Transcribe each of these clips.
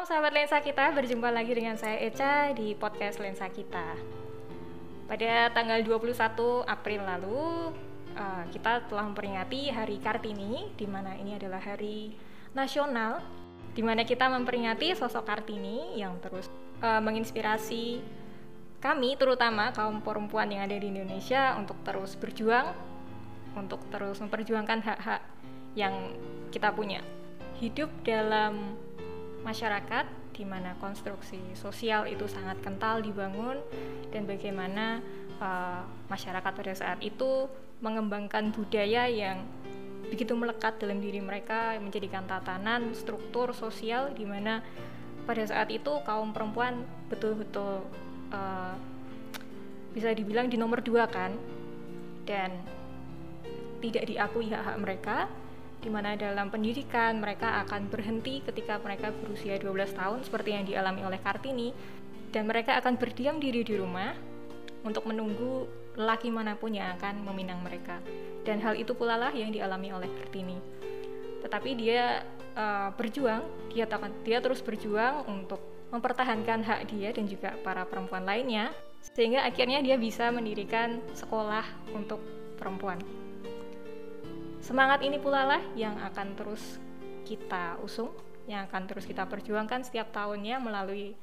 Shalom sahabat lensa kita, berjumpa lagi dengan saya Eca di podcast Lensa Kita. Pada tanggal 21 April lalu, uh, kita telah memperingati Hari Kartini, di mana ini adalah hari nasional, di mana kita memperingati sosok Kartini yang terus uh, menginspirasi kami, terutama kaum perempuan yang ada di Indonesia, untuk terus berjuang, untuk terus memperjuangkan hak-hak yang kita punya. Hidup dalam masyarakat di mana konstruksi sosial itu sangat kental dibangun dan bagaimana uh, masyarakat pada saat itu mengembangkan budaya yang begitu melekat dalam diri mereka menjadikan tatanan struktur sosial di mana pada saat itu kaum perempuan betul-betul uh, bisa dibilang di nomor dua kan? Dan tidak diakui hak-hak mereka di mana dalam pendidikan mereka akan berhenti ketika mereka berusia 12 tahun seperti yang dialami oleh Kartini. Dan mereka akan berdiam diri di rumah untuk menunggu laki mana pun yang akan meminang mereka. Dan hal itu pula lah yang dialami oleh Kartini. Tetapi dia uh, berjuang dia dia terus berjuang untuk mempertahankan hak dia dan juga para perempuan lainnya sehingga akhirnya dia bisa mendirikan sekolah untuk perempuan Semangat ini pula lah yang akan terus kita usung, yang akan terus kita perjuangkan setiap tahunnya melalui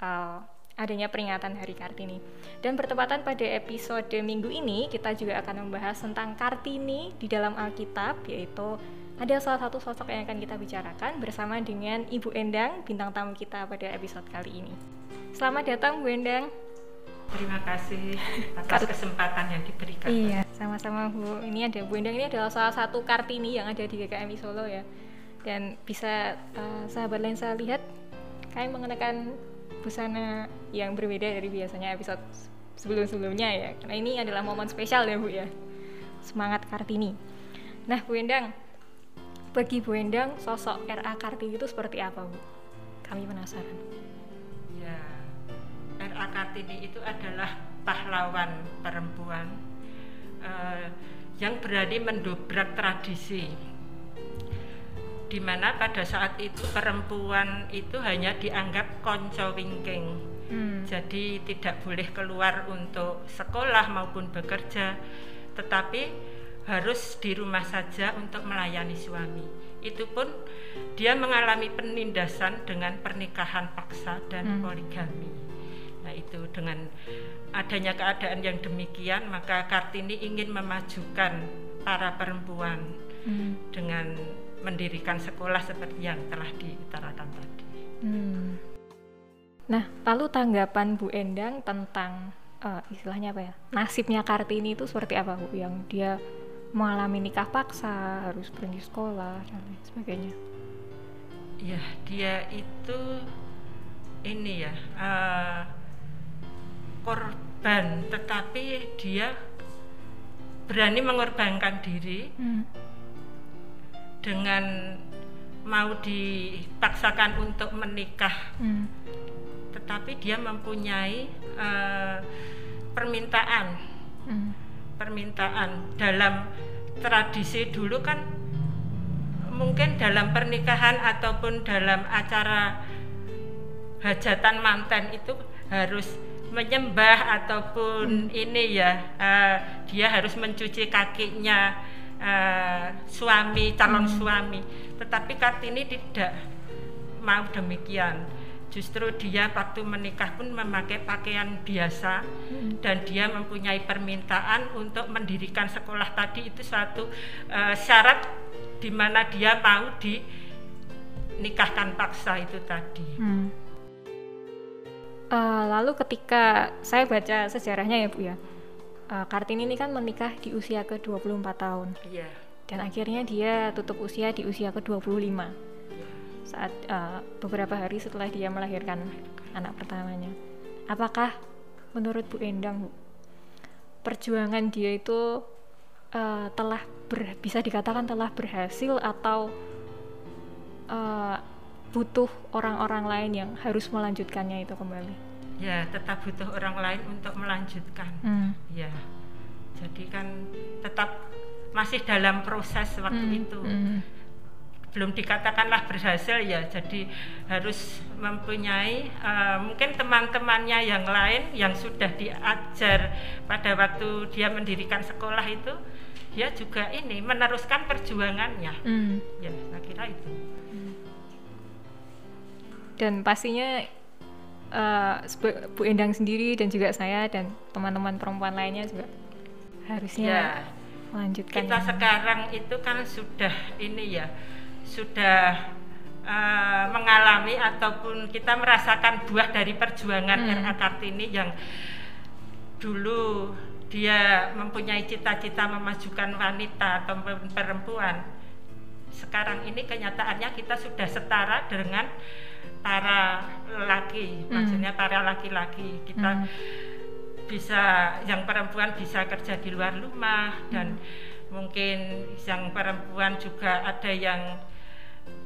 uh, adanya peringatan Hari Kartini. Dan bertepatan pada episode minggu ini, kita juga akan membahas tentang Kartini di dalam Alkitab, yaitu ada salah satu sosok yang akan kita bicarakan bersama dengan Ibu Endang, bintang tamu kita pada episode kali ini. Selamat datang Bu Endang. Terima kasih atas kesempatan yang diberikan. Iya, sama-sama Bu. Ini ada Bu Endang ini adalah salah satu Kartini yang ada di GKMI Solo ya. Dan bisa uh, sahabat lensa lihat kami mengenakan busana yang berbeda dari biasanya episode sebelum-sebelumnya ya. Karena ini adalah momen spesial ya Bu ya. Semangat Kartini. Nah, Bu Endang, bagi Bu Endang sosok RA Kartini itu seperti apa Bu? Kami penasaran. Kartini itu adalah pahlawan perempuan uh, yang berani mendobrak tradisi di mana pada saat itu perempuan itu hanya dianggap konco wingking hmm. jadi tidak boleh keluar untuk sekolah maupun bekerja tetapi harus di rumah saja untuk melayani suami itu pun dia mengalami penindasan dengan pernikahan paksa dan hmm. poligami Nah itu dengan adanya keadaan yang demikian maka Kartini ingin memajukan para perempuan hmm. dengan mendirikan sekolah seperti yang telah diutarakan tadi. Hmm. Nah lalu tanggapan Bu Endang tentang uh, istilahnya apa ya nasibnya Kartini itu seperti apa Bu yang dia mengalami nikah paksa harus berhenti sekolah dan lain sebagainya. Ya dia itu ini ya. Uh, korban tetapi dia berani mengorbankan diri hmm. dengan mau dipaksakan untuk menikah hmm. tetapi dia mempunyai uh, permintaan hmm. permintaan dalam tradisi dulu kan mungkin dalam pernikahan ataupun dalam acara hajatan manten itu harus menyembah ataupun hmm. ini ya uh, dia harus mencuci kakinya uh, suami calon hmm. suami tetapi kartini tidak mau demikian justru dia waktu menikah pun memakai pakaian biasa hmm. dan dia mempunyai permintaan untuk mendirikan sekolah tadi itu suatu uh, syarat di mana dia mau dinikahkan paksa itu tadi. Hmm Uh, lalu ketika saya baca sejarahnya ya Bu ya, uh, Kartini ini kan menikah di usia ke-24 tahun. Iya. Yeah. Dan akhirnya dia tutup usia di usia ke-25. Yeah. Saat uh, beberapa hari setelah dia melahirkan anak pertamanya. Apakah menurut Bu Endang Bu, perjuangan dia itu uh, telah ber, bisa dikatakan telah berhasil atau uh, butuh orang-orang lain yang harus melanjutkannya itu kembali ya tetap butuh orang lain untuk melanjutkan hmm. ya jadi kan tetap masih dalam proses waktu hmm. itu hmm. belum dikatakanlah berhasil ya jadi harus mempunyai uh, mungkin teman-temannya yang lain yang sudah diajar pada waktu dia mendirikan sekolah itu dia juga ini meneruskan perjuangannya mm. ya saya kira itu dan pastinya uh, Bu Endang sendiri dan juga saya dan teman-teman perempuan lainnya juga harusnya ya, melanjutkan kita sekarang itu kan sudah ini ya sudah uh, mengalami ataupun kita merasakan buah dari perjuangan hmm. RA Kartini yang dulu dia mempunyai cita-cita memajukan wanita atau perempuan. Sekarang ini kenyataannya kita sudah setara dengan para laki hmm. maksudnya para laki-laki kita hmm. bisa yang perempuan bisa kerja di luar rumah dan hmm. mungkin yang perempuan juga ada yang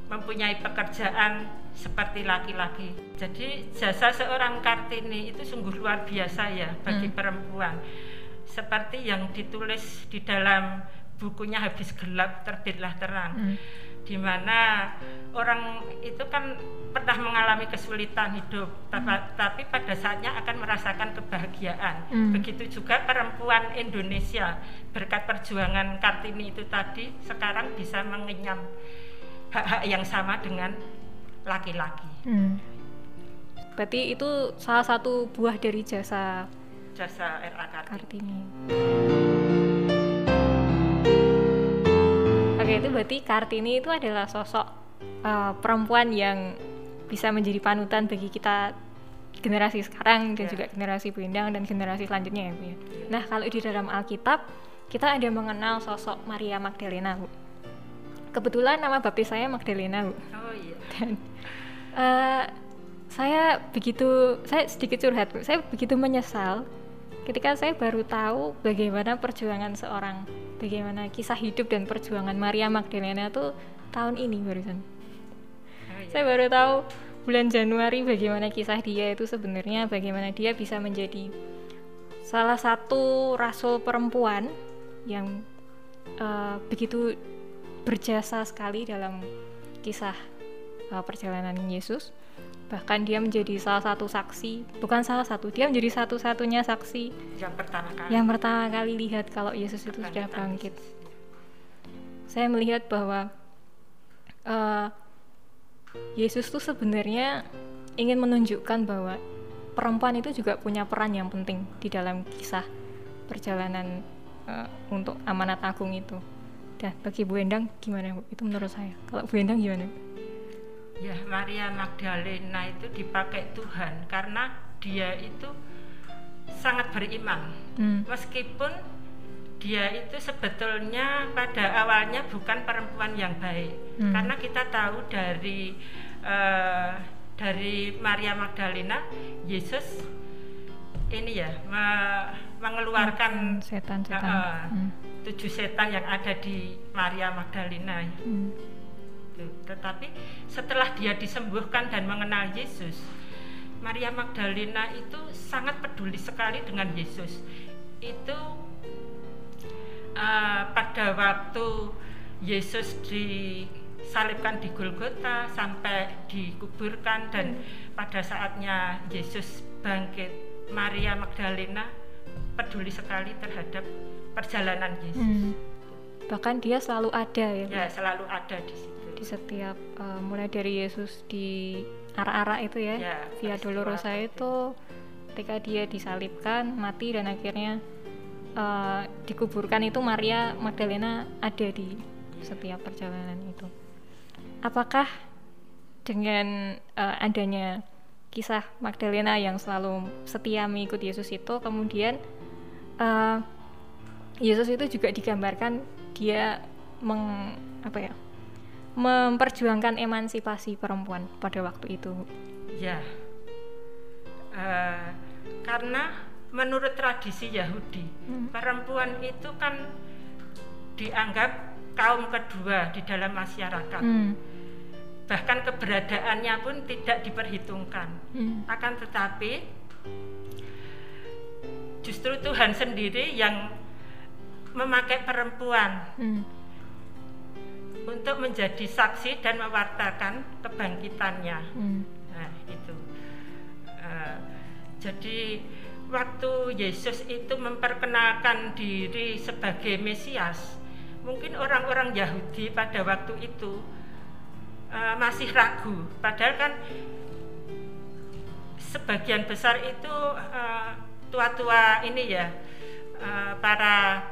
mempunyai pekerjaan seperti laki-laki. Jadi jasa seorang Kartini itu sungguh luar biasa ya bagi hmm. perempuan. Seperti yang ditulis di dalam bukunya habis gelap terbitlah terang. Hmm. Di mana orang itu kan pernah mengalami kesulitan hidup, hmm. tapi pada saatnya akan merasakan kebahagiaan. Hmm. Begitu juga perempuan Indonesia berkat perjuangan Kartini itu tadi sekarang bisa mengenyam hak-hak yang sama dengan laki-laki. Hmm. Berarti itu salah satu buah dari jasa jasa RA Kartini. Oke, itu berarti Kartini itu adalah sosok uh, perempuan yang bisa menjadi panutan bagi kita generasi sekarang dan yeah. juga generasi Bu Endang dan generasi selanjutnya ya Bu. Ya. Nah, kalau di dalam Alkitab kita ada mengenal sosok Maria Magdalena Bu kebetulan nama baptis saya Magdalena bu oh iya dan uh, saya begitu saya sedikit curhat bu saya begitu menyesal ketika saya baru tahu bagaimana perjuangan seorang bagaimana kisah hidup dan perjuangan Maria Magdalena itu tahun ini barusan oh, iya. saya baru tahu bulan Januari bagaimana kisah dia itu sebenarnya bagaimana dia bisa menjadi salah satu rasul perempuan yang uh, begitu berjasa sekali dalam kisah uh, perjalanan Yesus. Bahkan dia menjadi salah satu saksi, bukan salah satu, dia menjadi satu-satunya saksi yang pertama kali yang pertama kali lihat kalau Yesus itu sudah bangkit. Saya melihat bahwa uh, Yesus itu sebenarnya ingin menunjukkan bahwa perempuan itu juga punya peran yang penting di dalam kisah perjalanan uh, untuk amanat agung itu. Dah, bagi Bu Endang gimana Bu? Itu menurut saya. Kalau Bu Endang gimana? Ya, Maria Magdalena itu dipakai Tuhan karena dia itu sangat beriman. Hmm. Meskipun dia itu sebetulnya pada awalnya bukan perempuan yang baik. Hmm. Karena kita tahu dari uh, dari Maria Magdalena, Yesus ini ya me mengeluarkan setan-setan. Uh, hmm tujuh setan yang ada di Maria Magdalena. Hmm. Tetapi setelah dia disembuhkan dan mengenal Yesus, Maria Magdalena itu sangat peduli sekali dengan Yesus. Itu uh, pada waktu Yesus disalibkan di Golgota sampai dikuburkan dan pada saatnya Yesus bangkit, Maria Magdalena peduli sekali terhadap perjalanan Yesus. Hmm. Bahkan dia selalu ada ya. Ya, selalu ada di situ. Di setiap uh, mulai dari Yesus di arah-arah itu ya, ya Via Dolorosa itu ketika dia disalibkan, mati dan akhirnya uh, dikuburkan itu Maria Magdalena ada di setiap perjalanan itu. Apakah dengan uh, adanya kisah Magdalena yang selalu setia mengikuti Yesus itu kemudian uh, Yesus itu juga digambarkan dia meng apa ya memperjuangkan emansipasi perempuan pada waktu itu. Ya, uh, karena menurut tradisi Yahudi hmm. perempuan itu kan dianggap kaum kedua di dalam masyarakat. Hmm. Bahkan keberadaannya pun tidak diperhitungkan. Hmm. Akan tetapi justru Tuhan sendiri yang memakai perempuan hmm. Untuk menjadi saksi dan mewartakan kebangkitannya. Hmm. Nah, itu. Uh, jadi waktu Yesus itu memperkenalkan diri sebagai Mesias, mungkin orang-orang Yahudi pada waktu itu uh, masih ragu. Padahal kan sebagian besar itu uh, tua-tua ini ya uh, para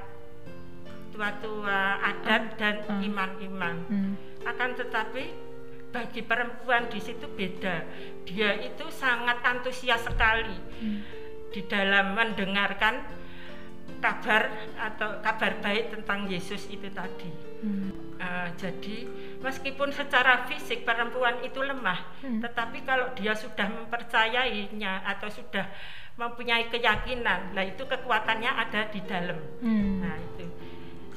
tua-tua adat dan hmm. imam-imam. Hmm. Akan tetapi bagi perempuan di situ beda. Dia itu sangat antusias sekali hmm. di dalam mendengarkan kabar atau kabar baik tentang Yesus itu tadi. Hmm. Uh, jadi meskipun secara fisik perempuan itu lemah, hmm. tetapi kalau dia sudah mempercayainya atau sudah mempunyai keyakinan, lah itu kekuatannya ada di dalam. Hmm. Nah itu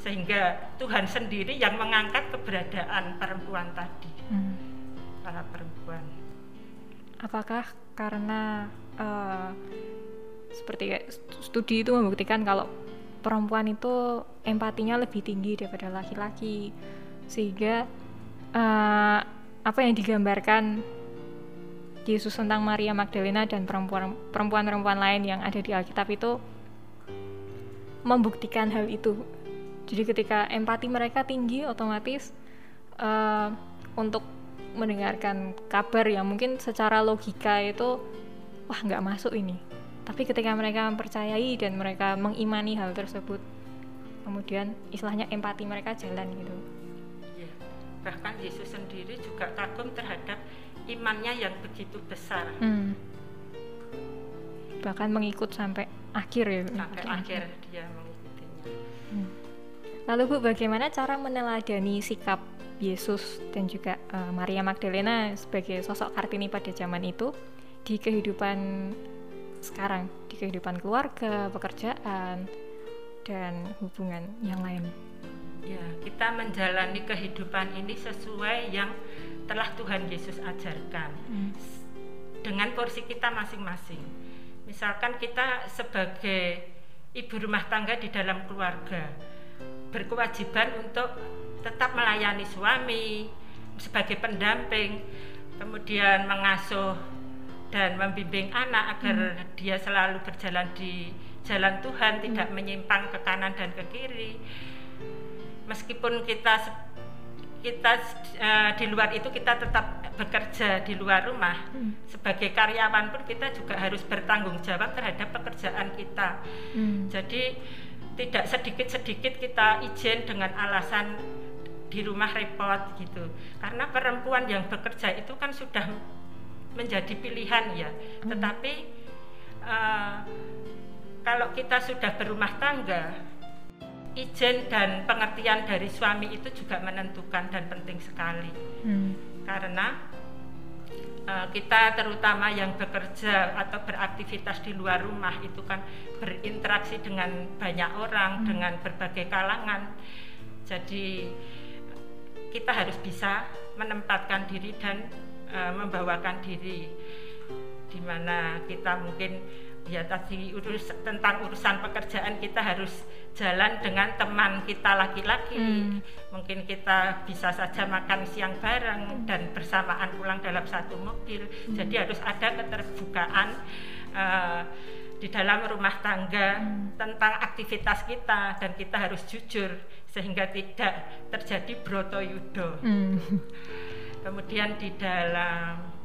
sehingga Tuhan sendiri yang mengangkat keberadaan perempuan tadi. Hmm. para perempuan. Apakah karena uh, seperti studi itu membuktikan kalau perempuan itu empatinya lebih tinggi daripada laki-laki? Sehingga uh, apa yang digambarkan Yesus tentang Maria Magdalena dan perempuan-perempuan lain yang ada di Alkitab itu membuktikan hal itu jadi ketika empati mereka tinggi otomatis uh, untuk mendengarkan kabar yang mungkin secara logika itu wah nggak masuk ini. Tapi ketika mereka mempercayai dan mereka mengimani hal tersebut kemudian istilahnya empati mereka jalan gitu. Ya, bahkan Yesus sendiri juga kagum terhadap imannya yang begitu besar. Hmm. bahkan mengikut sampai akhir ya. Sampai akhir dia Lalu Bu, bagaimana cara meneladani sikap Yesus dan juga uh, Maria Magdalena sebagai sosok Kartini pada zaman itu di kehidupan sekarang, di kehidupan keluarga, pekerjaan, dan hubungan yang lain? Ya, kita menjalani kehidupan ini sesuai yang telah Tuhan Yesus ajarkan hmm. dengan porsi kita masing-masing. Misalkan kita sebagai ibu rumah tangga di dalam keluarga, berkewajiban untuk tetap melayani suami sebagai pendamping, kemudian mengasuh dan membimbing anak agar hmm. dia selalu berjalan di jalan Tuhan, hmm. tidak menyimpang ke kanan dan ke kiri. Meskipun kita kita uh, di luar itu kita tetap bekerja di luar rumah hmm. sebagai karyawan pun kita juga harus bertanggung jawab terhadap pekerjaan kita. Hmm. Jadi tidak sedikit-sedikit kita izin dengan alasan di rumah repot gitu karena perempuan yang bekerja itu kan sudah menjadi pilihan ya hmm. tetapi uh, kalau kita sudah berumah tangga izin dan pengertian dari suami itu juga menentukan dan penting sekali hmm. karena kita terutama yang bekerja atau beraktivitas di luar rumah itu kan berinteraksi dengan banyak orang hmm. dengan berbagai kalangan jadi kita harus bisa menempatkan diri dan uh, membawakan diri di mana kita mungkin ya tadi urus tentang urusan pekerjaan kita harus jalan dengan teman kita laki-laki hmm. mungkin kita bisa saja makan siang bareng hmm. dan bersamaan pulang dalam satu mobil hmm. jadi harus ada keterbukaan uh, di dalam rumah tangga hmm. tentang aktivitas kita dan kita harus jujur sehingga tidak terjadi broto yudo hmm. kemudian di dalam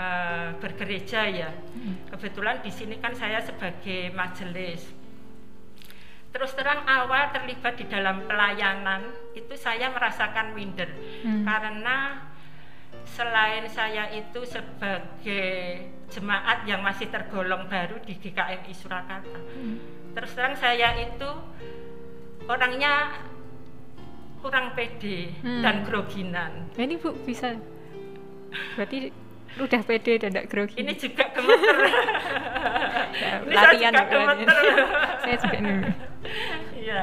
uh, bergereja ya. Kebetulan di sini kan saya sebagai majelis. Terus terang awal terlibat di dalam pelayanan itu saya merasakan minder hmm. karena selain saya itu sebagai jemaat yang masih tergolong baru di GKMI Surakarta. Hmm. Terus terang saya itu orangnya kurang pede hmm. dan groginan. Ini Bu bisa berarti udah pede dan tidak grogi. Ini juga gemeter. Ya, ini latihan saya juga gemeter. Saya juga nih iya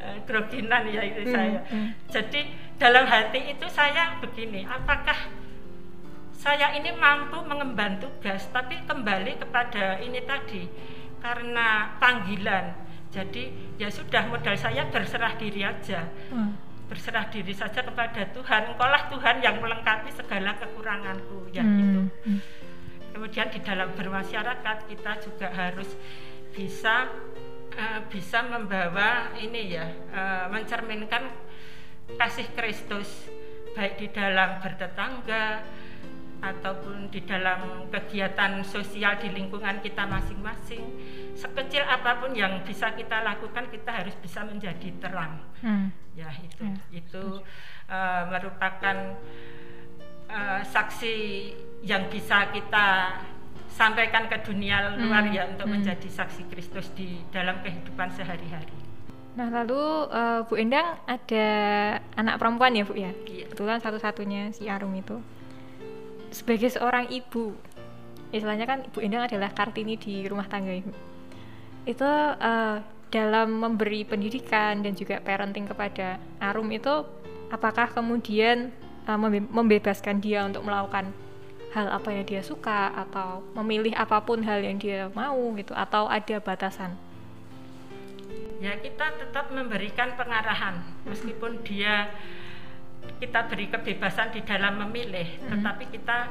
eh, groginan ya itu hmm, saya. hmm. jadi dalam hati itu saya begini apakah saya ini mampu mengemban tugas tapi kembali kepada ini tadi karena panggilan. Jadi ya sudah modal saya berserah diri aja. Hmm berserah diri saja kepada Tuhan engkaulah Tuhan yang melengkapi segala kekuranganku ya Hmm. gitu Hmm. kemudian di dalam bermasyarakat kita juga harus bisa eh, bisa membawa ini ya eh, mencerminkan kasih Kristus baik di dalam bertetangga ataupun di dalam kegiatan sosial di lingkungan kita masing-masing sekecil apa pun yang bisa kita lakukan kita harus bisa menjadi terang Hmm. ya itu Ya, itu eh, merupakan eh, saksi yang bisa kita sampaikan ke dunia luar Hmm, ya untuk hmm. menjadi saksi Kristus di dalam kehidupan sehari-hari. Nah lalu eh, Bu Endang ada anak perempuan ya Bu ya? Iya. Kebetulan satu-satunya si Arum itu. Sebagai seorang ibu, istilahnya kan Bu Endang adalah kartini di rumah tangga ibu. Itu eh, dalam memberi pendidikan dan juga parenting kepada Arum itu, apakah kemudian membe- membebaskan dia untuk melakukan hal apa yang dia suka atau memilih apa pun hal yang dia mau gitu atau ada batasan? Ya kita tetap memberikan pengarahan meskipun dia kita beri kebebasan di dalam memilih, Hmm. tetapi kita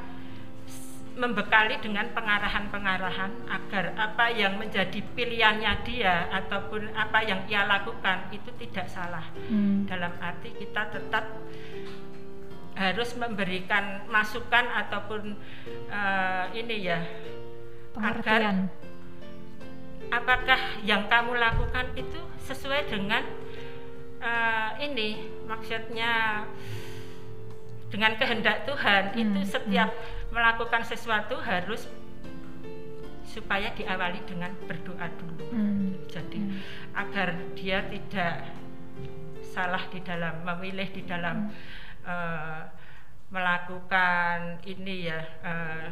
membekali dengan pengarahan-pengarahan agar apa yang menjadi pilihannya dia ataupun apa yang ia lakukan itu tidak salah. Hmm. dalam arti kita tetap harus memberikan masukan ataupun eh, ini ya Pengertian. apakah yang kamu lakukan itu sesuai dengan eh, ini maksudnya dengan kehendak Tuhan Hmm, itu setiap melakukan sesuatu harus supaya diawali dengan berdoa dulu Hmm. jadi Hmm. agar dia tidak salah di dalam memilih di dalam eh, melakukan ini ya eh,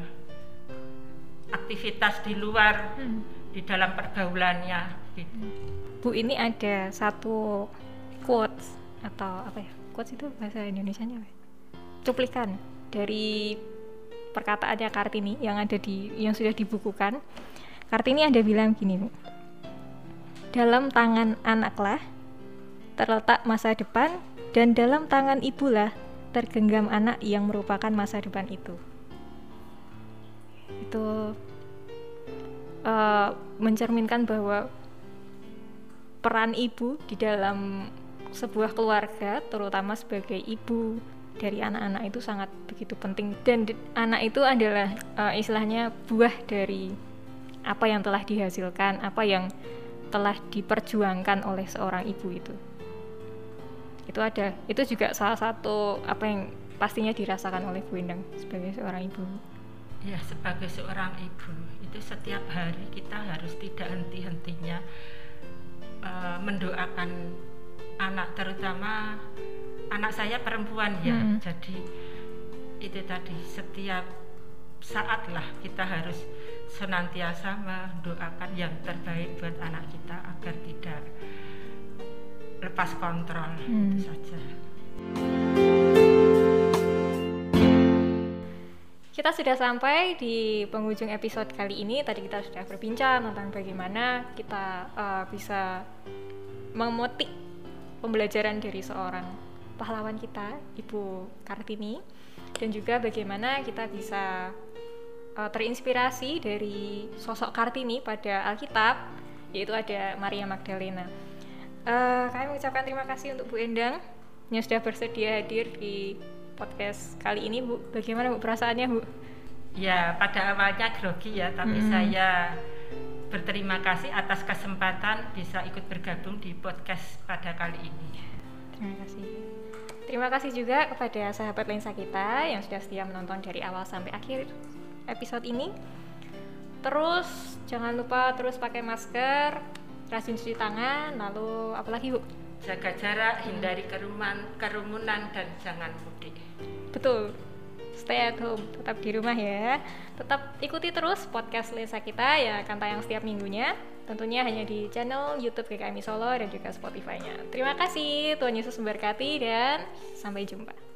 aktivitas di luar Hmm. di dalam pergaulannya gitu. Bu ini ada satu quotes atau apa ya? Quotes itu bahasa Indonesianya apa? ya? Cuplikan dari perkataannya Kartini yang ada di yang sudah dibukukan. Kartini ada bilang gini. Dalam tangan anaklah terletak masa depan dan dalam tangan ibulah tergenggam anak yang merupakan masa depan itu. Itu eh, mencerminkan bahwa peran ibu di dalam sebuah keluarga, terutama sebagai ibu dari anak-anak itu sangat begitu penting dan anak itu adalah eh, istilahnya buah dari apa yang telah dihasilkan, apa yang telah diperjuangkan oleh seorang ibu itu. Itu ada, itu juga salah satu apa yang pastinya dirasakan oleh Bu Endang sebagai seorang ibu. Ya sebagai seorang ibu itu setiap hari kita harus tidak henti-hentinya eh, mendoakan anak terutama anak saya perempuan ya Hmm. jadi itu tadi setiap saat lah kita harus senantiasa mendoakan yang terbaik buat anak kita agar tidak lepas kontrol Hmm. itu saja. Kita sudah sampai di penghujung episode kali ini. Tadi kita sudah berbincang tentang bagaimana kita eh, bisa memetik pembelajaran dari seorang pahlawan kita, Ibu Kartini, dan juga bagaimana kita bisa eh, terinspirasi dari sosok Kartini pada Alkitab, yaitu ada Maria Magdalena. Eh, kami mengucapkan terima kasih untuk Bu Endang yang sudah bersedia hadir di podcast kali ini, Bu. Bagaimana Bu perasaannya, Bu? Ya, pada awalnya grogi ya, tapi Mm-mm. saya berterima kasih atas kesempatan bisa ikut bergabung di podcast pada kali ini. Terima kasih. Terima kasih juga kepada sahabat lensa kita yang sudah setia menonton dari awal sampai akhir episode ini. Terus jangan lupa terus pakai masker, rajin cuci tangan, lalu apalagi Bu? Jaga jarak, hindari keruman, kerumunan dan jangan mudik. Betul. Stay at home, tetap di rumah ya. Tetap ikuti terus podcast Lensa kita yang akan tayang setiap minggunya. Tentunya hanya di channel YouTube GKMI Solo dan juga Spotify-nya. Terima kasih, Tuhan Yesus memberkati dan sampai jumpa.